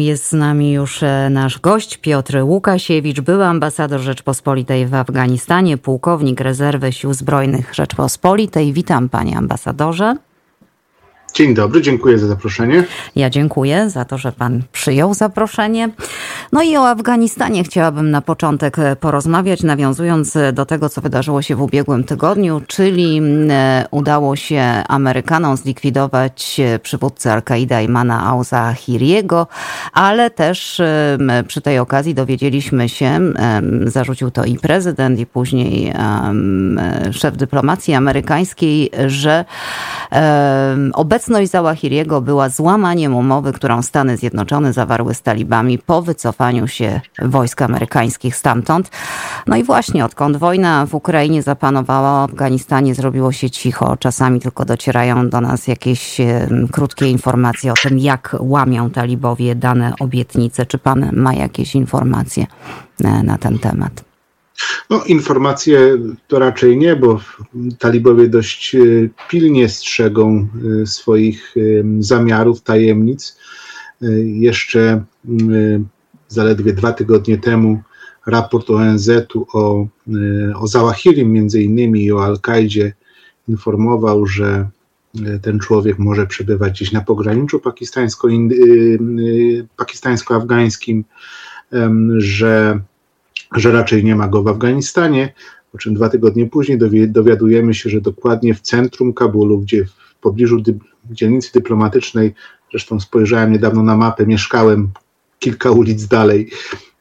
jest z nami już e, nasz gość Piotr Łukasiewicz, były ambasador Rzeczpospolitej w Afganistanie, pułkownik rezerwy Sił Zbrojnych Rzeczpospolitej. Witam panie ambasadorze. Dzień dobry, dziękuję za zaproszenie. Ja dziękuję za to, że Pan przyjął zaproszenie. No i o Afganistanie chciałabym na początek e, porozmawiać, nawiązując e, do tego, co wydarzyło się w ubiegłym tygodniu, czyli e, udało się Amerykanom zlikwidować przywódcę Al-Kaida Imana Auza Hiriego, ale też przy tej okazji dowiedzieliśmy się, zarzucił to i prezydent, i później szef dyplomacji amerykańskiej, że Obecność Załahiriego była złamaniem umowy, którą Stany Zjednoczone zawarły z talibami po wycofaniu się wojsk amerykańskich stamtąd. No i właśnie odkąd wojna w Ukrainie zapanowała, w Afganistanie zrobiło się cicho. Czasami tylko docierają do nas jakieś krótkie informacje o tym, jak łamią talibowie dane obietnice. Czy pan ma jakieś informacje e, na ten temat? No, informacje to raczej nie, bo talibowie dość e, pilnie strzegą e, swoich e, zamiarów, tajemnic. Jeszcze zaledwie dwa tygodnie temu raport ONZ-u o, o Zawahirim między innymi i o Al-Kaidzie informował, że ten człowiek może przebywać gdzieś na pograniczu pakistańsko-afgańskim, że że raczej nie ma go w Afganistanie, po czym dwa tygodnie później dowiadujemy się, że dokładnie w centrum Kabulu, gdzie w pobliżu dy dzielnicy dyplomatycznej, zresztą spojrzałem niedawno na mapę, mieszkałem kilka ulic dalej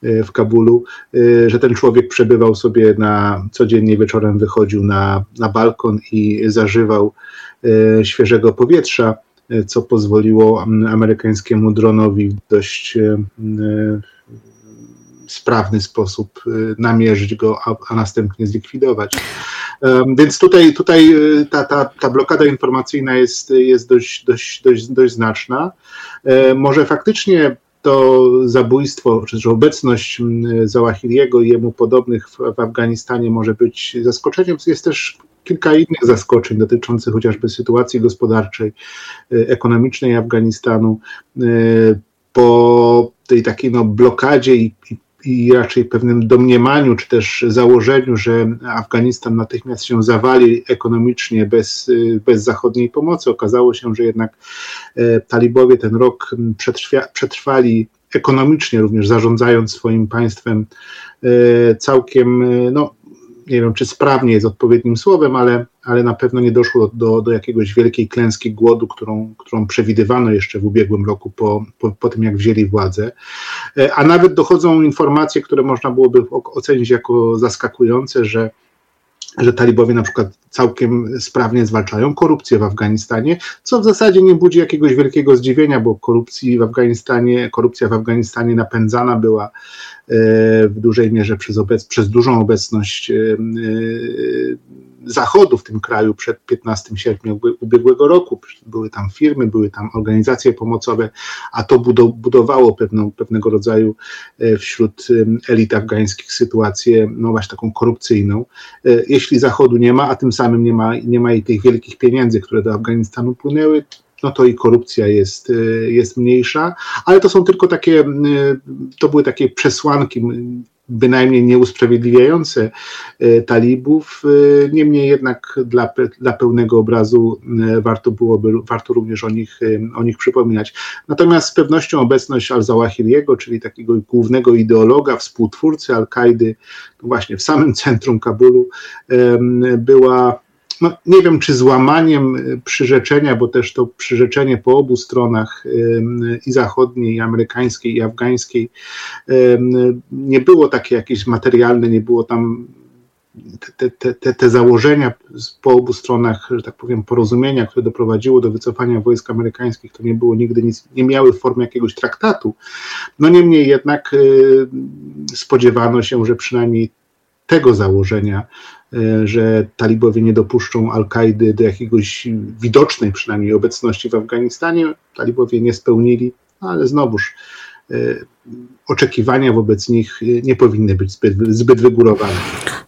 e, w Kabulu, e, że ten człowiek przebywał sobie na codziennie wieczorem wychodził na, na balkon i zażywał e, świeżego powietrza, co pozwoliło amerykańskiemu dronowi dość sprawny sposób y, namierzyć go, a, a następnie zlikwidować. Więc tutaj, tutaj y, ta, ta, ta blokada informacyjna jest, jest dość, dość, dość, dość znaczna. E, może faktycznie to zabójstwo, czy też obecność Załahiriego i jemu podobnych w, w Afganistanie może być zaskoczeniem. Jest też kilka innych zaskoczeń dotyczących chociażby sytuacji gospodarczej, y, ekonomicznej Afganistanu. Po tej takiej no, blokadzie i, i i raczej pewnym domniemaniu, czy też założeniu, że Afganistan natychmiast się zawali ekonomicznie bez, bez zachodniej pomocy. Okazało się, że jednak e, talibowie ten rok przetrwali ekonomicznie, również zarządzając swoim państwem e, całkiem e, no, nie wiem, czy sprawnie jest odpowiednim słowem, ale, ale na pewno nie doszło do, do jakiegoś wielkiej klęski głodu, którą, którą przewidywano jeszcze w ubiegłym roku po, po, po tym, jak wzięli władzę. E, a nawet dochodzą informacje, które można byłoby ocenić jako zaskakujące, że że talibowie na przykład całkiem sprawnie zwalczają korupcję w Afganistanie, co w zasadzie nie budzi jakiegoś wielkiego zdziwienia, bo korupcji w Afganistanie, korupcja w Afganistanie napędzana była e, w dużej mierze przez, obec, przez dużą obecność e, e, Zachodu w tym kraju przed 15 sierpnia ubiegłego roku. Były tam firmy, były tam organizacje pomocowe, a to budowało pewną, pewnego rodzaju wśród elit afgańskich sytuację, no właśnie taką korupcyjną. Jeśli Zachodu nie ma, a tym samym nie ma, nie ma i tych wielkich pieniędzy, które do Afganistanu płynęły, no to i korupcja jest, y, jest mniejsza, ale to są tylko takie, to były takie przesłanki, bynajmniej nieusprawiedliwiające y, talibów. Niemniej jednak dla, dla pełnego obrazu warto byłoby, warto również o nich, o nich przypominać. Natomiast z pewnością obecność al-Zawahiriego, czyli takiego głównego ideologa, współtwórcy Al-Kaidy, właśnie w samym centrum Kabulu, była no, nie wiem, czy złamaniem y, przyrzeczenia, bo też to przyrzeczenie po obu stronach i zachodniej, i amerykańskiej, i afgańskiej nie było takie jakieś materialne, nie było tam te, te, te, te założenia po obu stronach, że tak powiem, porozumienia, które doprowadziło do wycofania wojsk amerykańskich, to nie było nigdy nic, nie miały formy jakiegoś traktatu. No niemniej jednak y, spodziewano się, że przynajmniej tego założenia że talibowie nie dopuszczą Al-Kaidy do jakiegoś widocznej przynajmniej obecności w Afganistanie. Talibowie nie spełnili, ale znowuż e, oczekiwania wobec nich nie powinny być zbyt, zbyt wygórowane.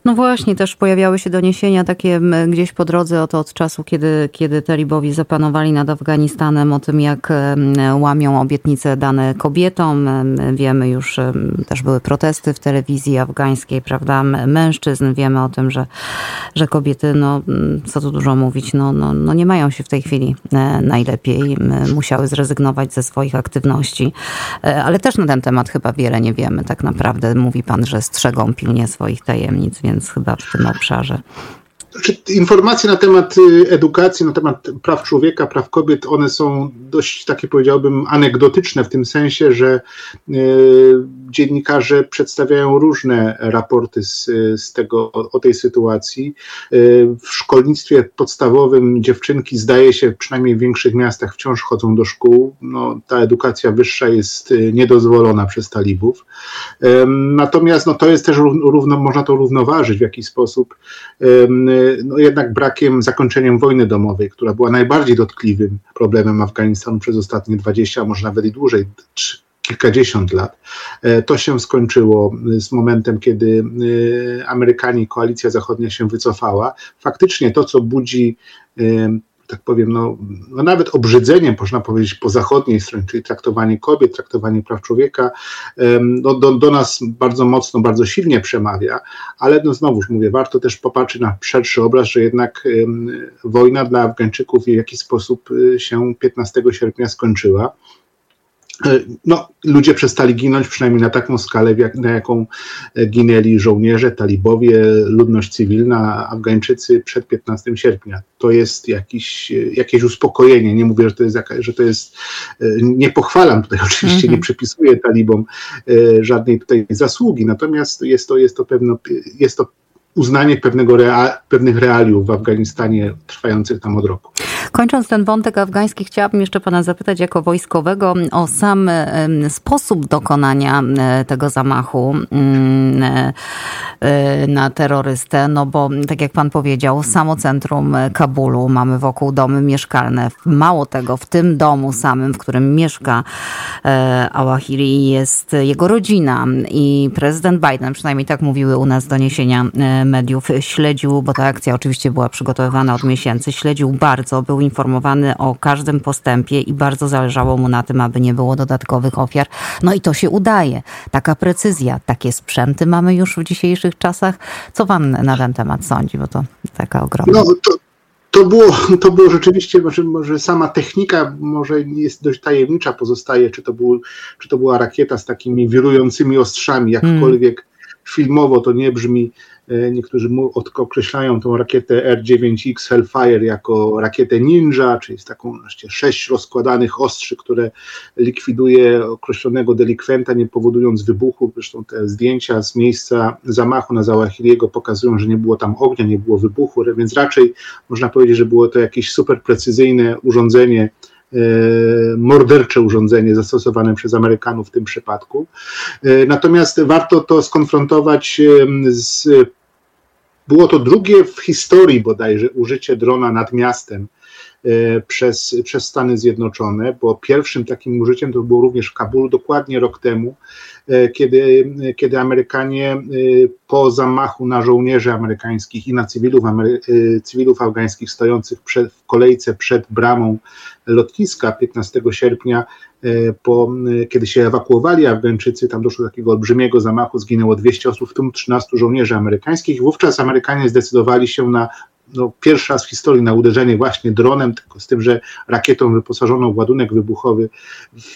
No właśnie, też pojawiały się doniesienia takie gdzieś po drodze od, od czasu, kiedy, kiedy talibowie zapanowali nad Afganistanem, o tym jak łamią obietnice dane kobietom. Wiemy już, też były protesty w telewizji afgańskiej, prawda, mężczyzn. Wiemy o tym, że, że kobiety, no co tu dużo mówić, no, no, no nie mają się w tej chwili e, najlepiej. Musiały zrezygnować ze swoich aktywności, e, ale też na ten temat chyba wiele nie wiemy tak naprawdę. Mówi pan, że strzegą pilnie swoich tajemnic, więc chyba w tym obszarze informacje na temat y, edukacji, na temat praw człowieka, praw kobiet, one są dość takie powiedziałbym anegdotyczne w tym sensie, że y, dziennikarze przedstawiają różne raporty z, z tego, o tej sytuacji. Y, w szkolnictwie podstawowym dziewczynki zdaje się, przynajmniej w większych miastach wciąż chodzą do szkół. No, ta edukacja wyższa jest niedozwolona przez talibów. Natomiast no, to jest też równo, można to równoważyć w jakiś sposób no jednak brakiem, zakończeniem wojny domowej, która była najbardziej dotkliwym problemem Afganistanu przez ostatnie 20, a może nawet i dłużej, kilkadziesiąt lat. E, to się skończyło z momentem, kiedy e, Amerykanie, koalicja zachodnia się wycofała. Faktycznie to, co budzi e, tak powiem, no, no nawet obrzydzeniem, można powiedzieć, po zachodniej stronie, czyli traktowanie kobiet, traktowanie praw człowieka, no, do, do nas bardzo mocno, bardzo silnie przemawia, ale no znowuż mówię, warto też popatrzeć na szerszy obraz, że jednak wojna dla Afgańczyków w jakiś sposób y, się 15 sierpnia skończyła. E, no, ludzie przestali ginąć, przynajmniej na taką skalę, na jaką e, ginęli żołnierze, talibowie, ludność cywilna, Afgańczycy przed 15 sierpnia. To jest jakiś, e, jakieś uspokojenie. Nie mówię, że to jest, że to jest nie pochwalam tutaj, oczywiście mm -hmm. nie przypisuję talibom żadnej tutaj zasługi, natomiast jest to, jest to, pewno, jest to uznanie pewnego rea, pewnych realiów w Afganistanie trwających tam od roku. Kończąc ten wątek afgański, chciałabym jeszcze pana zapytać jako wojskowego o sam sposób dokonania tego zamachu mm, e, e, na terrorystę, no bo tak jak pan powiedział, samo centrum Kabulu mamy wokół domy mieszkalne. Mało tego, w tym domu samym, w którym mieszka e, Awahiri jest jego rodzina i prezydent Biden, przynajmniej tak mówiły u nas doniesienia mediów, śledził, bo ta akcja oczywiście była przygotowywana od miesięcy, śledził bardzo, był informowany o każdym postępie i bardzo zależało mu na tym, aby nie było dodatkowych ofiar. No i to się udaje. Taka precyzja, takie sprzęty mamy już w dzisiejszych czasach. Co pan na ten temat sądzi? Bo to taka ogromna. No, to... To było, to było rzeczywiście, może, może sama technika może jest dość tajemnicza, pozostaje, czy to, był, czy to była rakieta z takimi wirującymi ostrzami, jakkolwiek hmm. filmowo to nie brzmi E, niektórzy określają tą rakietę R9X Hellfire jako rakietę Ninja, czyli z taką właśnie sześć rozkładanych ostrzy, które likwiduje określonego delikwenta, nie powodując wybuchu. Zresztą te zdjęcia z miejsca zamachu na Zawahiriego pokazują, że nie było tam ognia, nie było wybuchu, więc raczej można powiedzieć, że było to jakieś super precyzyjne urządzenie, e, mordercze urządzenie zastosowane przez Amerykanów w tym przypadku. E, natomiast warto to skonfrontować z było to drugie w historii bodajże użycie drona nad miastem przez, przez Stany Zjednoczone, bo pierwszym takim użyciem to było również w Kabulu dokładnie rok temu, e, kiedy, kiedy Amerykanie e, po zamachu na żołnierzy amerykańskich i na cywilów, cywilów afgańskich stojących przed, w kolejce przed bramą lotniska 15 sierpnia E, po, e, kiedy się ewakuowali Afgańczycy, tam doszło do takiego olbrzymiego zamachu, zginęło 200 osób, w tym 13 żołnierzy amerykańskich. Wówczas Amerykanie zdecydowali się na no, pierwszy raz w historii na uderzenie właśnie dronem, tylko z tym, że rakietą wyposażoną w ładunek wybuchowy,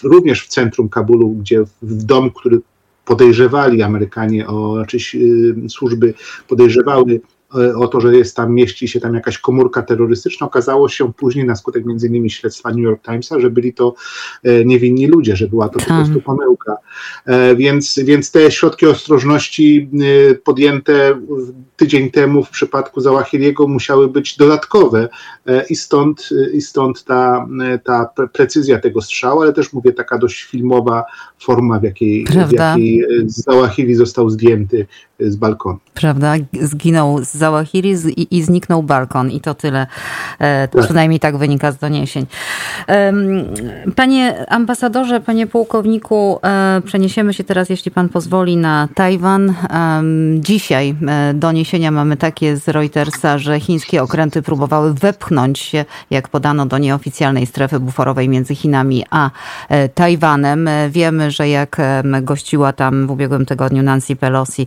również w centrum Kabulu, gdzie w dom, który podejrzewali Amerykanie, o, znaczy służby podejrzewały o to, że jest tam, mieści się tam jakaś komórka terrorystyczna. Okazało się później na skutek między innymi śledztwa New York Timesa, że byli to e, niewinni ludzie, że była to po prostu pomyłka. E, więc, więc te środki ostrożności podjęte tydzień temu w przypadku Załahiriego musiały być dodatkowe i stąd, i stąd ta, ta precyzja tego strzału, ale też mówię taka dość filmowa forma, w jakiej, w jakiej Załahiri został zdjęty z balkonu. Prawda? Zginął z Załahiri i, i zniknął balkon i to tyle. E, tak. Przynajmniej tak wynika z doniesień. Panie ambasadorze, panie pułkowniku, e, przeniesiemy się teraz, jeśli pan pozwoli, na Tajwan. Dzisiaj e, doniesienia mamy takie z Reutersa, że chińskie okręty próbowały wepchnąć się, jak podano, do nieoficjalnej strefy buforowej między Chinami a Tajwanem. Wiemy, że jak gościła tam w ubiegłym tygodniu Nancy Pelosi, E,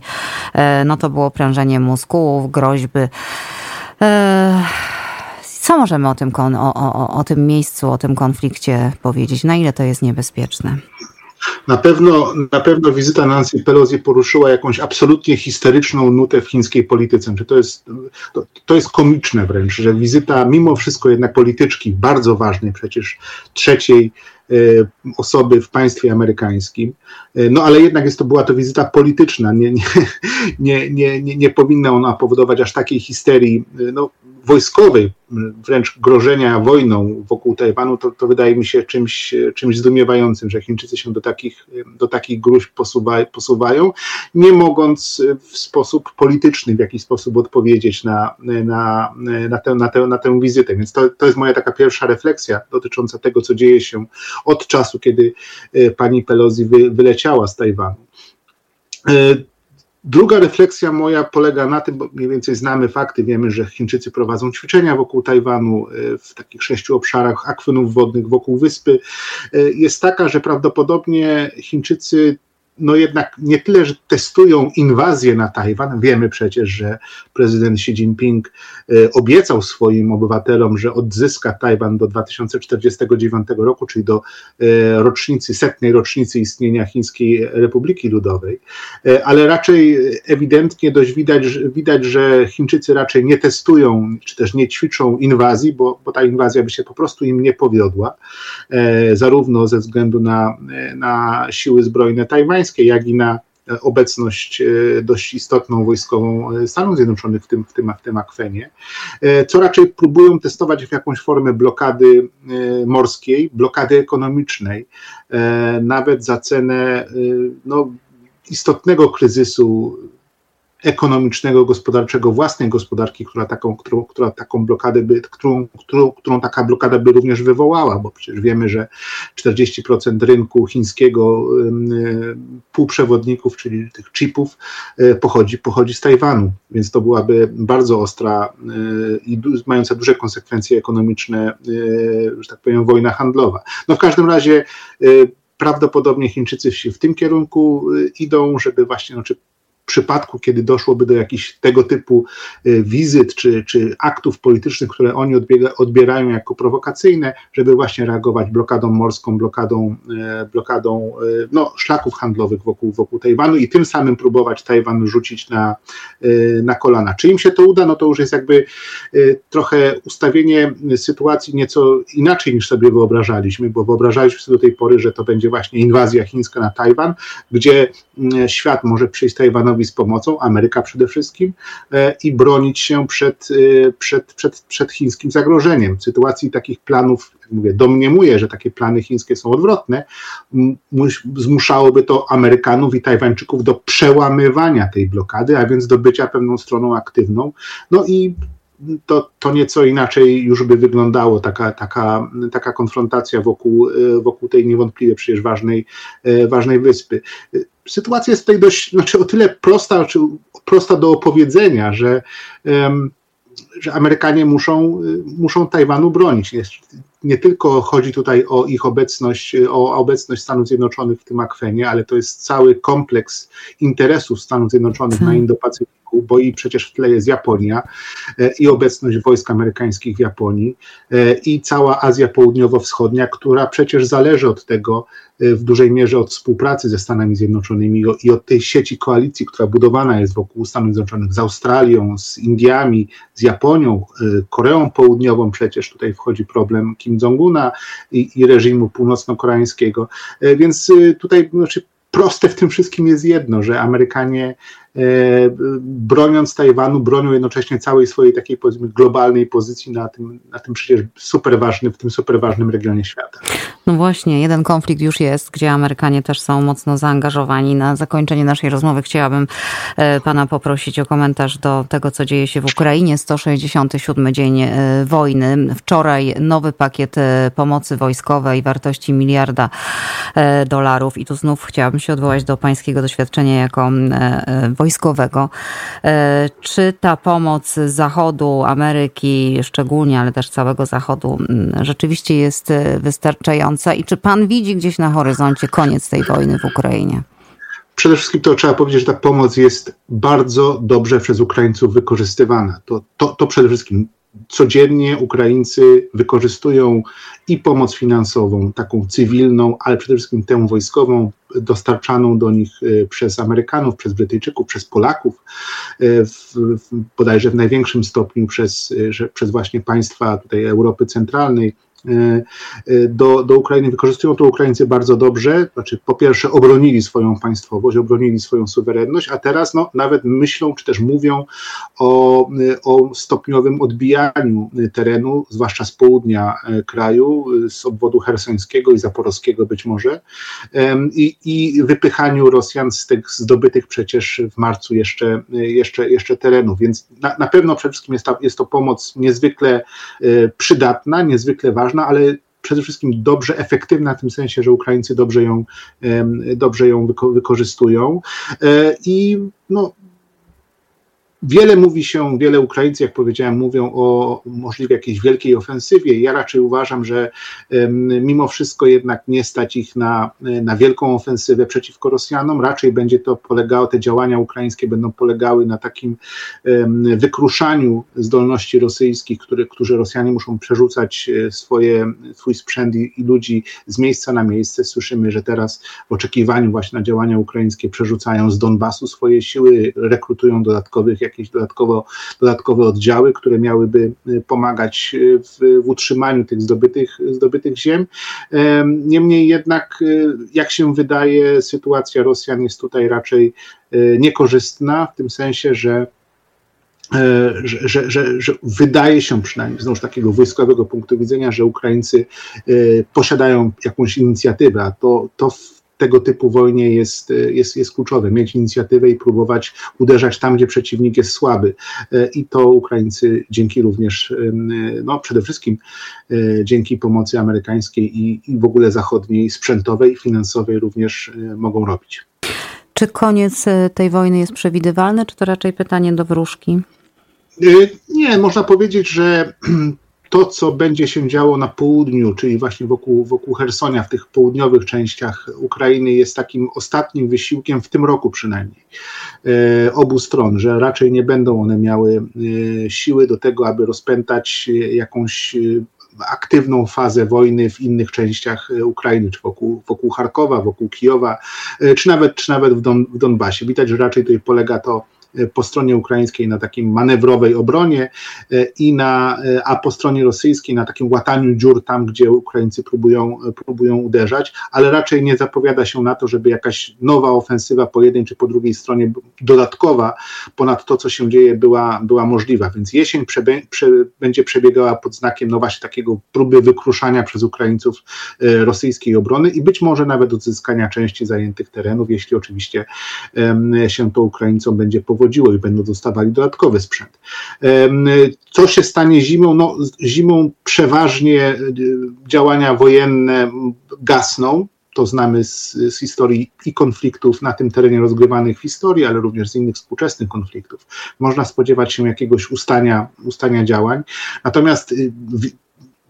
no to było prężenie mózgu, groźby. E, co możemy o tym, o, o, o tym miejscu, o tym konflikcie powiedzieć? Na ile to jest niebezpieczne? Na pewno, na pewno wizyta Nancy Pelosi poruszyła jakąś absolutnie historyczną nutę w chińskiej polityce. To jest, to, to jest komiczne wręcz, że wizyta mimo wszystko jednak polityczki, bardzo ważnej przecież trzeciej e, osoby w państwie amerykańskim. E, no ale jednak jest to, była to wizyta polityczna. Nie, nie, nie, nie, nie, powinna ona powodować aż takiej histerii. E, no, wojskowej, wręcz grożenia wojną wokół Tajwanu, to, to wydaje mi się czymś, czymś zdumiewającym, że Chińczycy się do takich, do takich gruźb posuwa, posuwają, nie mogąc w sposób polityczny w jakiś sposób odpowiedzieć na, na, na, tę, na, tę, na tę wizytę. Więc to, to jest moja taka pierwsza refleksja dotycząca tego, co dzieje się od czasu, kiedy e, pani Pelosi wy, wyleciała z Tajwanu. Druga refleksja moja polega na tym, bo mniej więcej znamy fakty, wiemy, że Chińczycy prowadzą ćwiczenia wokół Tajwanu e, w takich sześciu obszarach akwenów wodnych wokół wyspy, e, jest taka, że prawdopodobnie Chińczycy no jednak nie tyle, że testują inwazję na Tajwan. Wiemy przecież, że prezydent Xi Jinping e, obiecał swoim obywatelom, że odzyska Tajwan do 2049 roku, czyli do e, rocznicy, setnej rocznicy istnienia Chińskiej Republiki Ludowej. E, ale raczej ewidentnie dość widać, widać że Chińczycy raczej nie testują, czy też nie ćwiczą inwazji, bo, bo ta inwazja by się po prostu im nie powiodła, zarówno ze względu na, na siły zbrojne tajwańskie, jak i na e, obecność e, dość istotną wojskową e, Stanów Zjednoczonych w tym, w tym, w tym akwenie, co raczej próbują testować w jakąś formę blokady morskiej, blokady ekonomicznej, nawet za cenę no, istotnego kryzysu ekonomicznego, gospodarczego własnej gospodarki, która taką, którą, która taką blokadę by, którą, którą, którą taka blokada by również wywołała, bo przecież wiemy, że 40% rynku chińskiego półprzewodników, czyli tych chipów, e, pochodzi, pochodzi z Tajwanu, więc to byłaby bardzo ostra e, i mająca duże konsekwencje ekonomiczne, e, że tak powiem, wojna handlowa. No w każdym razie prawdopodobnie Chińczycy w tym kierunku idą, żeby właśnie, znaczy przypadku, kiedy doszłoby do jakichś tego typu y, wizyt czy, czy aktów politycznych, które oni odbiega, odbierają jako prowokacyjne, żeby właśnie reagować blokadą morską, blokadą, y, blokadą y, no, szlaków handlowych wokół, wokół Tajwanu i tym samym próbować Tajwan rzucić na, na kolana. Czy im się to uda, no to już jest jakby trochę ustawienie sytuacji nieco inaczej niż sobie wyobrażaliśmy, bo wyobrażaliśmy sobie do tej pory, że to będzie właśnie inwazja chińska na Tajwan, gdzie świat może przyjść Tajwanowi z pomocą, Ameryka przede wszystkim, e, i bronić się przed, e, przed, przed, przed chińskim zagrożeniem. W sytuacji takich planów, jak mówię, domniemuję, że takie plany chińskie są odwrotne, zmuszałoby to Amerykanów i Tajwańczyków do przełamywania tej blokady, a więc do bycia pewną stroną aktywną. No i to, to nieco inaczej już by wyglądało taka, taka, taka konfrontacja wokół, e, wokół tej niewątpliwie przecież ważnej, ważnej wyspy sytuacja jest tutaj dość, znaczy o tyle prosta, czy prosta do opowiedzenia, że, że Amerykanie muszą, muszą Tajwanu bronić. Nie, tylko chodzi tutaj o ich obecność, o obecność Stanów Zjednoczonych w tym akwenie, ale to jest cały kompleks interesów Stanów Zjednoczonych na Indo-Pacyfiku bo i przecież w tle jest Japonia e, i obecność wojsk amerykańskich w Japonii e, i cała Azja Południowo-Wschodnia, która przecież zależy od tego e, w dużej mierze od współpracy ze Stanami Zjednoczonymi i od tej sieci koalicji, która budowana jest wokół Stanów Zjednoczonych z Australią, z Indiami, z Japonią, Koreą Południową przecież tutaj wchodzi problem Kim Jong-una i, i reżimu północno-koreańskiego. Więc tutaj znaczy, proste w tym wszystkim jest jedno, że Amerykanie broniąc Tajwanu, bronią jednocześnie całej swojej takiej powiedzmy globalnej pozycji na tym, na tym przecież super ważnym, w tym super ważnym regionie świata. No właśnie, jeden konflikt już jest, gdzie Amerykanie też są mocno zaangażowani. Na zakończenie naszej rozmowy chciałabym pana poprosić o komentarz do tego, co dzieje się w Ukrainie. 167 dzień wojny. Wczoraj nowy pakiet pomocy wojskowej wartości miliarda dolarów i tu znów chciałabym się odwołać do pańskiego doświadczenia jako e, e, wojskowego. E, czy ta pomoc Zachodu, Ameryki szczególnie, ale też całego Zachodu rzeczywiście jest wystarczająca i czy pan widzi gdzieś na horyzoncie koniec tej wojny w Ukrainie? Przede wszystkim to trzeba powiedzieć, że ta pomoc jest bardzo dobrze przez Ukraińców wykorzystywana. To, to, to przede wszystkim codziennie Ukraińcy wykorzystują i pomoc finansową, taką cywilną, ale przede wszystkim tę wojskową, dostarczaną do nich e, przez Amerykanów, przez Brytyjczyków, przez Polaków, e, w, w, bodajże w największym stopniu przez, e, przez właśnie państwa tutaj Europy Centralnej, do, do Ukrainy. Wykorzystują to Ukraińcy bardzo dobrze. Znaczy, po pierwsze, obronili swoją państwowość, obronili swoją suwerenność, a teraz no, nawet myślą, czy też mówią o, o stopniowym odbijaniu terenu, zwłaszcza z południa e, kraju, z obwodu hersońskiego i zaporowskiego być może, i, i wypychaniu Rosjan z tych zdobytych przecież w marcu jeszcze, jeszcze, jeszcze terenów. Więc na, na pewno przede wszystkim jest, ta, jest to pomoc niezwykle przydatna, niezwykle ważna ważna, ale przede wszystkim dobrze efektywna w tym sensie, że Ukraińcy dobrze ją, dobrze ją wykorzystują. E, I no, Wiele mówi się, wiele Ukraińców, jak powiedziałem, mówią o możliwej jakiejś wielkiej ofensywie. Ja raczej uważam, że mimo wszystko jednak nie stać ich na, na wielką ofensywę przeciwko Rosjanom. Raczej będzie to polegało, te działania ukraińskie będą polegały na takim wykruszaniu zdolności rosyjskich, które, którzy Rosjanie muszą przerzucać e, swoje, swój sprzęt i, i ludzi z miejsca na miejsce. Słyszymy, że teraz w oczekiwaniu właśnie na działania ukraińskie przerzucają z Donbasu swoje siły, rekrutują dodatkowych jakieś dodatkowo, dodatkowe oddziały, które miałyby y, pomagać y, w, w utrzymaniu tych zdobytych, zdobytych ziem. Niemniej jednak, y, jak się wydaje, sytuacja Rosjan jest tutaj raczej niekorzystna, w tym sensie, że że, że, że, że, wydaje się przynajmniej z takiego wojskowego punktu widzenia, że Ukraińcy posiadają jakąś inicjatywę, a to, to tego typu wojnie jest, jest, jest kluczowe. Mieć inicjatywę i próbować uderzać tam, gdzie przeciwnik jest słaby. E, I to Ukraińcy dzięki również, no przede wszystkim dzięki pomocy amerykańskiej i, i w ogóle zachodniej, sprzętowej, finansowej również mogą robić. Czy koniec tej wojny jest przewidywalny, czy to raczej pytanie do wróżki? Nie, można powiedzieć, że to, co będzie się działo na południu, czyli właśnie wokół, wokół Hersonia, w tych południowych częściach Ukrainy, jest takim ostatnim wysiłkiem, w tym roku przynajmniej, e, obu stron, że raczej nie będą one miały e, siły do tego, aby rozpętać jakąś e, aktywną fazę wojny w innych częściach Ukrainy, czy wokół, wokół Charkowa, wokół Kijowa, czy nawet, czy nawet w, Don, w Donbasie. Widać, że raczej tutaj polega to po stronie ukraińskiej na takiej manewrowej obronie e, i na, e, a po stronie rosyjskiej na takim łataniu dziur tam, gdzie Ukraińcy próbują, próbują uderzać, ale raczej nie zapowiada się na to, żeby jakaś nowa ofensywa po jednej czy po drugiej stronie dodatkowa ponad to, co się dzieje, była, była możliwa. Więc jesień przebe, prze, będzie przebiegała pod znakiem no właśnie takiego próby wykruszania przez Ukraińców rosyjskiej obrony i być może nawet odzyskania części zajętych terenów, jeśli oczywiście się to Ukraińcom będzie powodziło powodziło i będą dostawali dodatkowy sprzęt. Co się stanie zimą? No, zimą przeważnie e, działania wojenne gasną, to znamy z, z, historii i konfliktów na tym terenie rozgrywanych w historii, ale również z innych współczesnych konfliktów. Można spodziewać się jakiegoś ustania, ustania działań. Natomiast y,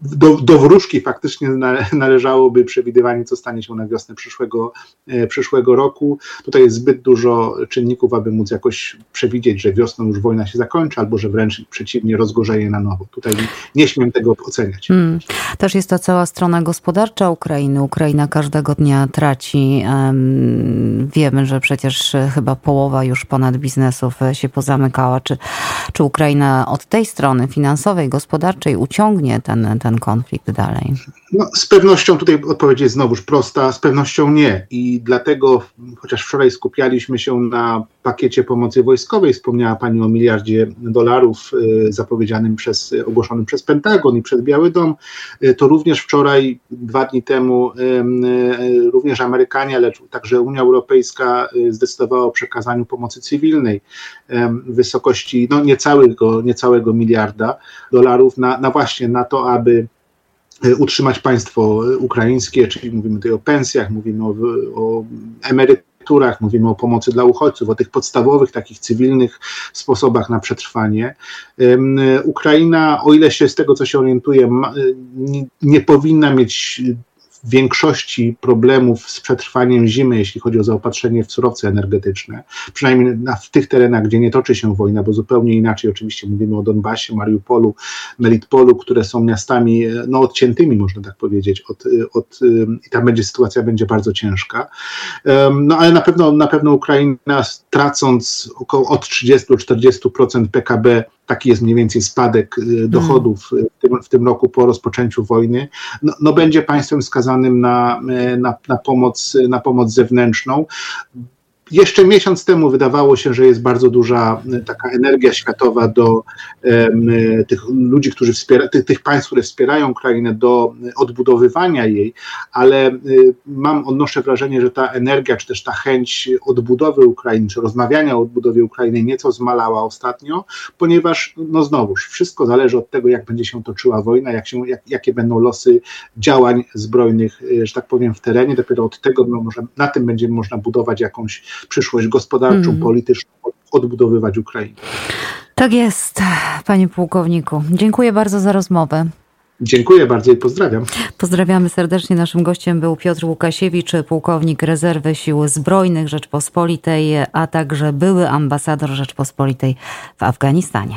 do, do wróżki faktycznie należałoby przewidywanie, co stanie się na wiosnę przyszłego, e, przyszłego roku. Tutaj jest zbyt dużo czynników, aby móc jakoś przewidzieć, że wiosną już wojna się zakończy, albo że wręcz przeciwnie rozgorzeje na nowo. Tutaj nie śmiem tego oceniać. Hmm. Też jest ta cała strona gospodarcza Ukrainy. Ukraina każdego dnia traci. Wiemy, że przecież chyba połowa już ponad biznesów się pozamykała. Czy, czy Ukraina od tej strony finansowej, gospodarczej uciągnie ten, ten ten konflikt dalej? No, z pewnością tutaj odpowiedź jest znowuż prosta, z pewnością nie. I dlatego, chociaż wczoraj skupialiśmy się na pakiecie pomocy wojskowej, wspomniała Pani o miliardzie dolarów y, zapowiedzianym przez, ogłoszonym przez Pentagon i przez Biały Dom, y, to również wczoraj, dwa dni temu, y, również Amerykanie, ale także Unia Europejska zdecydowała o przekazaniu pomocy cywilnej w wysokości no, niecałego, niecałego miliarda dolarów na, na właśnie na to, aby utrzymać państwo ukraińskie, czyli mówimy tutaj o pensjach, mówimy o, o emeryturach, mówimy o pomocy dla uchodźców, o tych podstawowych, takich cywilnych sposobach na przetrwanie. Ukraina, o ile się z tego, co się orientuje, nie, nie powinna mieć większości problemów z przetrwaniem zimy, jeśli chodzi o zaopatrzenie w surowce energetyczne, przynajmniej na, w tych terenach, gdzie nie toczy się wojna, bo zupełnie inaczej oczywiście mówimy o Donbasie, Mariupolu, Melitpolu, które są miastami no, odciętymi, można tak powiedzieć, od, od, i tam będzie sytuacja będzie bardzo ciężka. No ale na pewno, na pewno Ukraina tracąc około od 30 do 40% PKB taki jest mniej więcej spadek dochodów y, w tym, w tym roku po rozpoczęciu wojny, no, no będzie państwem skazanym na, y, na, na, pomoc, na pomoc zewnętrzną. Jeszcze miesiąc temu wydawało się, że jest bardzo duża taka energia światowa do tych ludzi, którzy wspierają, tych, tych państw, które wspierają Ukrainę do odbudowywania jej, ale um, mam, odnoszę wrażenie, że ta energia, czy też ta chęć odbudowy Ukrainy, czy rozmawiania o odbudowie Ukrainy nieco zmalała ostatnio, ponieważ, no znowuż, wszystko zależy od tego, jak będzie się toczyła wojna, jak się, jak, jakie będą losy działań zbrojnych, że tak powiem, w terenie. Dopiero od tego no, może, na tym będzie można budować jakąś przyszłość gospodarczą, mm. polityczną, odbudowywać Ukrainę. Tak jest, panie pułkowniku. Dziękuję bardzo za rozmowę. Dziękuję bardzo i pozdrawiam. Pozdrawiamy serdecznie. Naszym gościem był Piotr Łukasiewicz, pułkownik rezerwy Sił Zbrojnych Rzeczpospolitej, a także były ambasador Rzeczpospolitej w Afganistanie.